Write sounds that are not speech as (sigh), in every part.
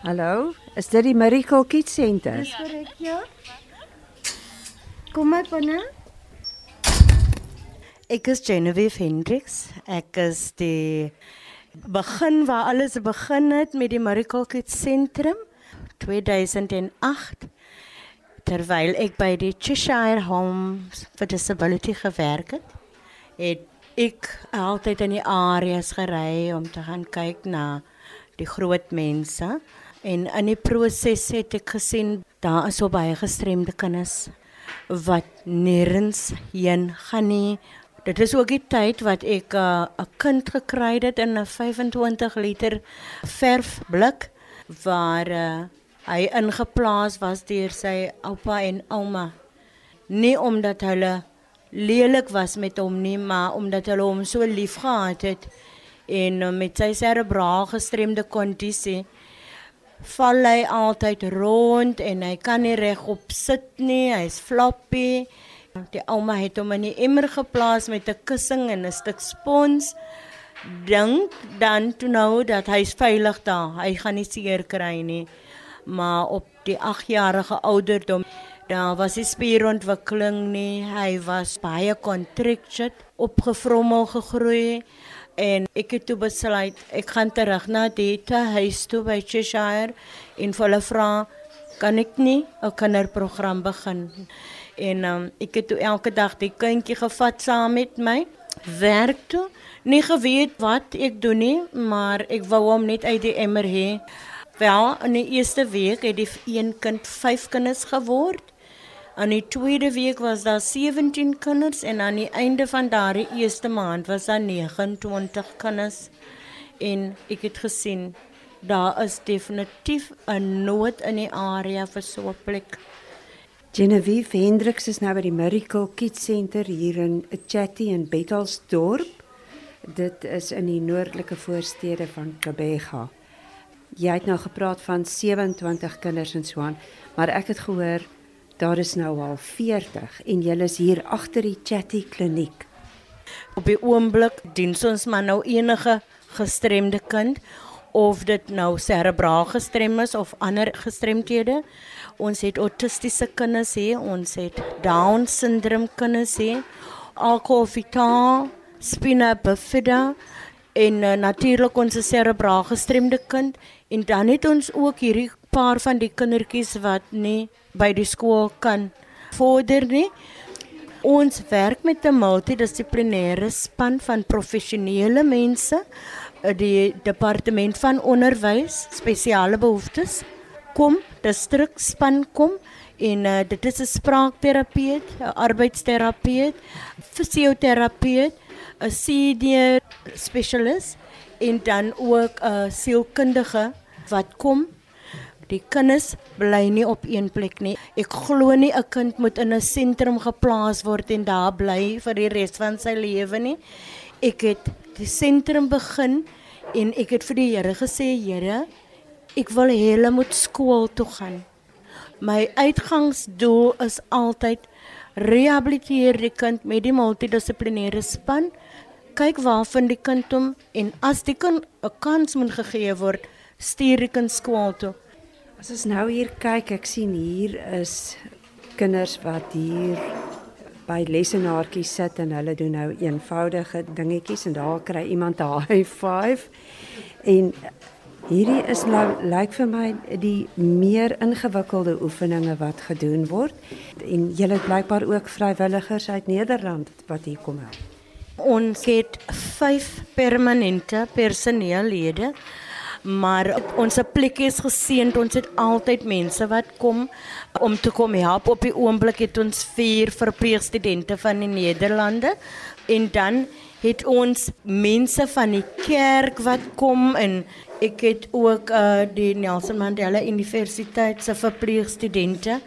Hallo, is dit die Miracle Kids Center? Dis korrek, ja. Kom maar binne. Ek is Genevieve Hendricks. Ek is die begin waar alles begin het met die Miracle Kids Sentrum 2008 terwyl ek by die Cheshire Homes for Disability gewerk het. Het ek altyd in die areas gery om te gaan kyk na die groot mense en in die proses het ek gesien daar is so baie gestremde kinders wat nêrens heen gaan nie. Dit is ook die tyd wat ek 'n uh, kind gekry het in 'n 25 liter verfblik waar uh, hy ingeplaas was deur sy oupa en ouma. Nie omdat hulle lelik was met hom nie, maar omdat hulle hom so liefgehad het en uh, met sy serebraal gestremde kondisie val hy altyd rond en hy kan nie regop sit nie, hy's floppy. Die ouma het hom in die emmer geplaas met 'n kussing en 'n stuk spons. Dink dan toe nou dat hy's veilig daar. Hy gaan nie seer kry nie. Maar op die 8-jarige ouderdom, daar was die spierontwikkeling nie. Hy was baie contracted, opgevrommel gegroei en ek het toe besluit ek gaan terug na die huis toe by Cheshire en hulle vra kan ek nie 'n kinderprogram begin? En um, ek het toe elke dag die kindjie gevat saam met my werk toe. Nie geweet wat ek doen nie maar ek wou hom net uit die emmer hê. Wel in die eerste week het die een kind 5 kinders geword Aan die tweede week was daar 17 kinders en aan die einde van daardie eerste maand was daar 29 kinders. En ek het gesien daar is definitief 'n nood in die area vir so 'n plek. Genevieve Hendriks is nou by die Miracle Kids Center hier in Chatty in Bettelsdorp. Dit is in die noordelike voorstede van Kabega. Jy het nou gepraat van 27 kinders en so aan, maar ek het gehoor Daar is nou al 40 en julle is hier agter die Chatty kliniek. Op die oomblik dien ons maar nou enige gestremde kind of dit nou serebraal gestrem is of ander gestremthede. Ons het autistiese kinders hier, ons het down syndroom kinders hier, alkoholfitaal, spina bifida en uh, natuurlik ons serebraal gestremde kind en dan het ons ook hierdie paar van die kindertjies wat nie by die skool kan vorder nie. Ons werk met 'n multidissiplinêre span van professionele mense, eh, die departement van onderwys, spesiale behoeftes kom, distrikspan kom en uh, dit is 'n spraakterapeut, 'n arbeidsterapeut, fisioterapeut, 'n senior spesialis en dan ook 'n sielkundige wat kom Die kinders bly nie op een plek nie. Ek glo nie 'n kind moet in 'n sentrum geplaas word en daar bly vir die res van sy lewe nie. Ek het die sentrum begin en ek het vir die Here gesê, Here, ek wil hê hulle moet skool toe gaan. My uitgangsdoel is altyd rehabiliteer die kind met die multidissiplinêre span. Kyk waar vind die kind hom en as die kind 'n kans moet gegee word, stuur die kind skool toe. As ons nou hier kyk, ek sien hier is kinders wat hier by lesenaartjies sit en hulle doen nou eenvoudige dingetjies en daar kry iemand 'n (laughs) high five. En hierdie is nou lyk vir my die meer ingewikkelde oefeninge wat gedoen word. En julle het blykbaar ook vrywilligers uit Nederland wat hier kom help. Ons het 5 permanente personeellede maar ons plek is geseënd. Ons het altyd mense wat kom om te kom help. Op die oomblik het ons vier verpleegstudente van die Nederlande en dan het ons mense van die kerk wat kom en ek het ook uh, die Nelson Mandela Universiteit se verpleegstudente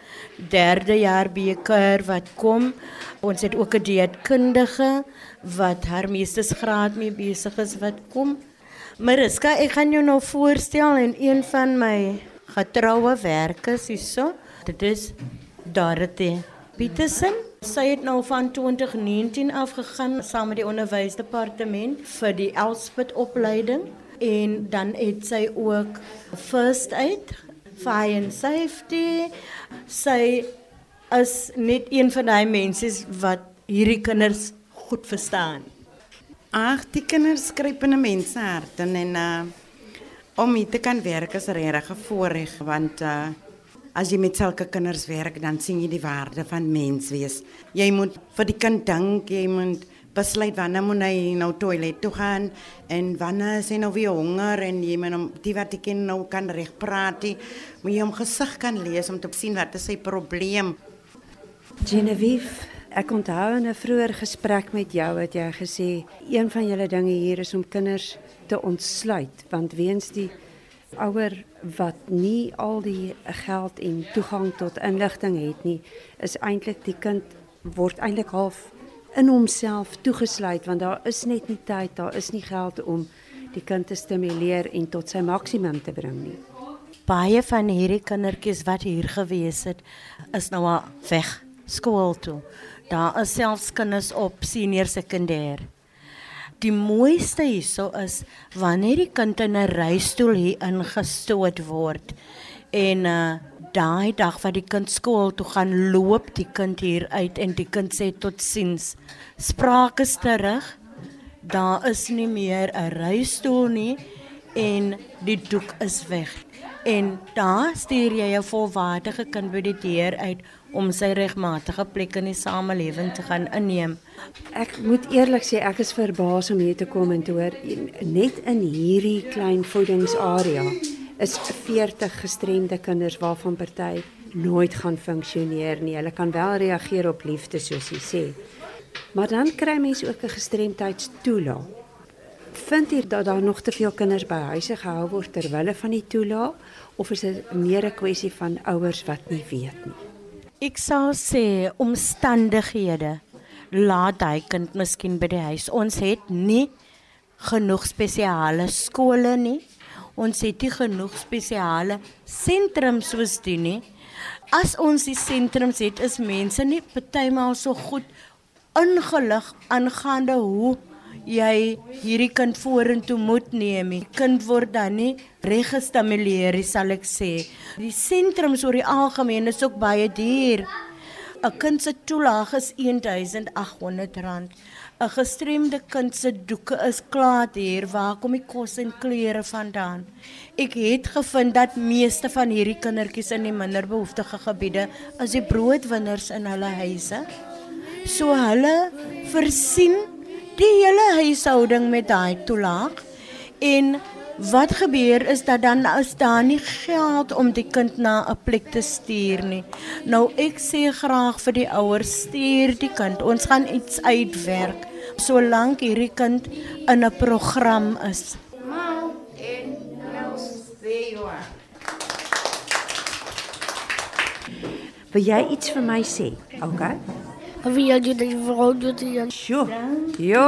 derde jaar beker wat kom. Ons het ook 'n dieetkundige wat haar meestersgraad mee besig is wat kom. Mariska, ek gaan jou nou voorstel en een van my getroue werkers hierso. Dit is Dorothy Petersen. Sy het nou van 2019 af gegaan saam met die onderwysdepartement vir die Elspet opleiding en dan het sy ook first aid, fire and safety. Sy is net een van daai mense wat hierdie kinders goed verstaan. Ag, die kinders skryp in 'n mens se hart en en uh, om hier te kan werk is regtig 'n voorreg want uh, as jy met sulke kinders werk, dan sien jy die waarde van mens wees. Jy moet vir die kind dink, jy moet besluit wanneer moet hy nou toilet toe gaan en wanneer is hy nou weer honger en jy moet hom die wat die kind nou kan reg praat, jy moet hom gesig kan lees om te sien wat is sy probleem. Genevieve, ek onthou in 'n vroeër gesprek met jou het jy gesê een van julle dinge hier is om kinders te ontsluit want weens die ouer wat nie al die geld en toegang tot inligting het nie, is eintlik die kind word eintlik half in homself toegesluit want daar is net nie tyd, daar is nie geld om die kind te stimuleer en tot sy maksimum te bring nie. Baie van hierdie kindertjies wat hier gewees het, is nou al weg skool toe. Daar is selfs kinders op senior sekondêr. Die mooiste hierso is wanneer die kind in 'n reistool hier ingestoot word en uh daai dag wat die kind skool toe gaan loop die kind hier uit en die kind sê totsiens. Sprake is terug. Daar is nie meer 'n reistool nie en die doek is weg. En daar stuur jy 'n volwaardige kind by die deur uit om sy regmatige plek in die samelewing te gaan inneem. Ek moet eerlik sê ek is verbaas om hier te kom en te hoor net in hierdie klein voedingsarea is 40 gestremde kinders waarvan party nooit gaan funksioneer nie. Hulle kan wel reageer op liefde soos jy sê. Maar dan kry mense ook 'n gestremdheidstoelaag. Vind jy dat daar nog te veel kinders by huise gehou word ter wille van die toelaag of is dit meer 'n kwessie van ouers wat nie weet nie? Ek sou sê omstandighede laat hy kind miskien by die huis. Ons het nie genoeg spesiale skole nie. Ons het nie genoeg spesiale sentrums soos die nie. As ons die sentrums het, is mense nie partymal so goed ingelig aangaande hoe jy hierdie kind vorentoe moet neem. Die kind word dan nie reg gestimuleer, sal ek sê. Die sentrums oor die algemeen is ook baie duur. 'n Kind se toelaag is R1800. 'n Gestremde kind se doeke is klaar hier. Waar kom die kos en klere vandaan? Ek het gevind dat meeste van hierdie kindertjies in die minderbehoeftige gebiede is die broodwinners in hulle huise. So hulle versien die hele huishouding met daai toelaag en wat gebeur is dat dan is daar nie geld om die kind na 'n plek te stuur nie. Nou ek sê graag vir die ouers stuur die kind. Ons gaan iets uitwerk solank hierdie kind in 'n program is. Wil jy iets vir my sê? Okay. Of jy dit vrou doen dit. Sjoe. Jo,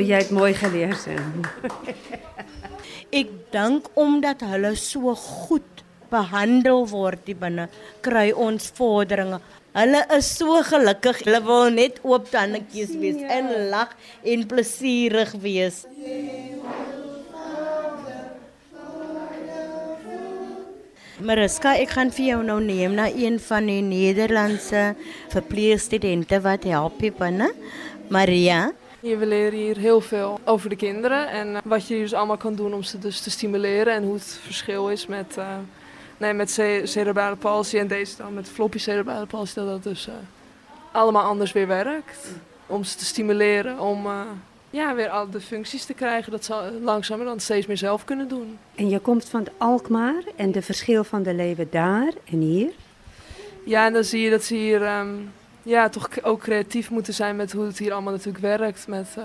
jy het mooi gelees. (laughs) Ek dink omdat hulle so goed behandel word hier binne, kry ons vorderinge. Hulle is so gelukkig. Hulle wil net oop tandetjies wees ja. en lag en plesierig wees. Mariska, ek gaan vir jou nou neem na een van die Nederlandse verpleegstudente wat help hier binne. Maria. Je we leren hier heel veel over de kinderen en uh, wat je dus allemaal kan doen om ze dus te stimuleren en hoe het verschil is met, uh, nee, met ce cerebrale palsy en deze dan met floppy cerebrale palsy, dat dat dus uh, allemaal anders weer werkt. Om ze te stimuleren, om ja, weer al de functies te krijgen dat ze langzamer dan steeds meer zelf kunnen doen. En je komt van Alkmaar en de verschil van de leven daar en hier? Ja, en dan zie je dat ze hier um, ja, toch ook creatief moeten zijn met hoe het hier allemaal natuurlijk werkt. Met uh,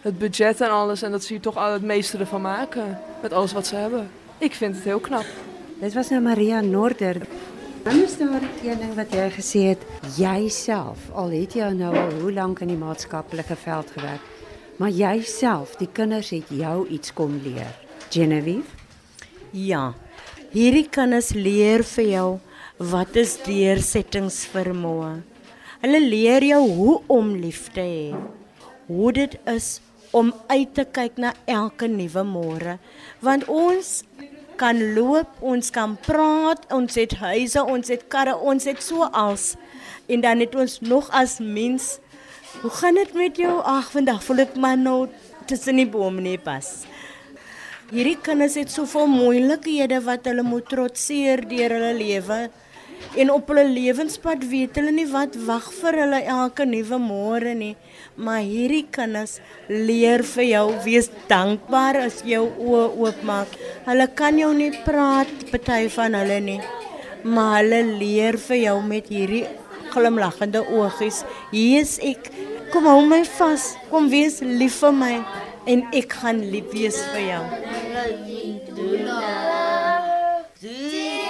het budget en alles. En dat ze hier toch al het meeste ervan maken. Met alles wat ze hebben. Ik vind het heel knap. Dit was nou Maria Noorder. Dan is daar een ding wat gesê het, jouself. Al het jy nou al hoe lank in die maatskaplike veld gewerk. Maar jouself, die kinders het jou iets kom leer. Genevieve? Ja. Hierdie kinders leer vir jou wat is deursettingsvermoë. Hulle leer jou hoe om lief te hê. Hoe dit is om uit te kyk na elke nuwe môre. Want ons kan loop, ons kan praat, ons het huise, ons het karre, ons het so als en dan het ons nog as mens Hoe gaan dit met jou? Ag, vandag voel ek maar nou tussen die bome nie pas. Hierdie kinders het soveel moeilikhede wat hulle moet trotseer deur hulle lewe. En op hulle lewenspad weet hulle nie wat wag vir hulle elke nuwe môre nie. Maar hierdie kinders leer vir jou wees dankbaar as jou oë oopmaak. Hulle kan jou nie praat party van hulle nie. Maar hulle leer vir jou met hierdie glimlaggende oogies. Hier is ek. Kom hou my vas. Kom wees lief vir my en ek gaan lief wees vir jou. Jesus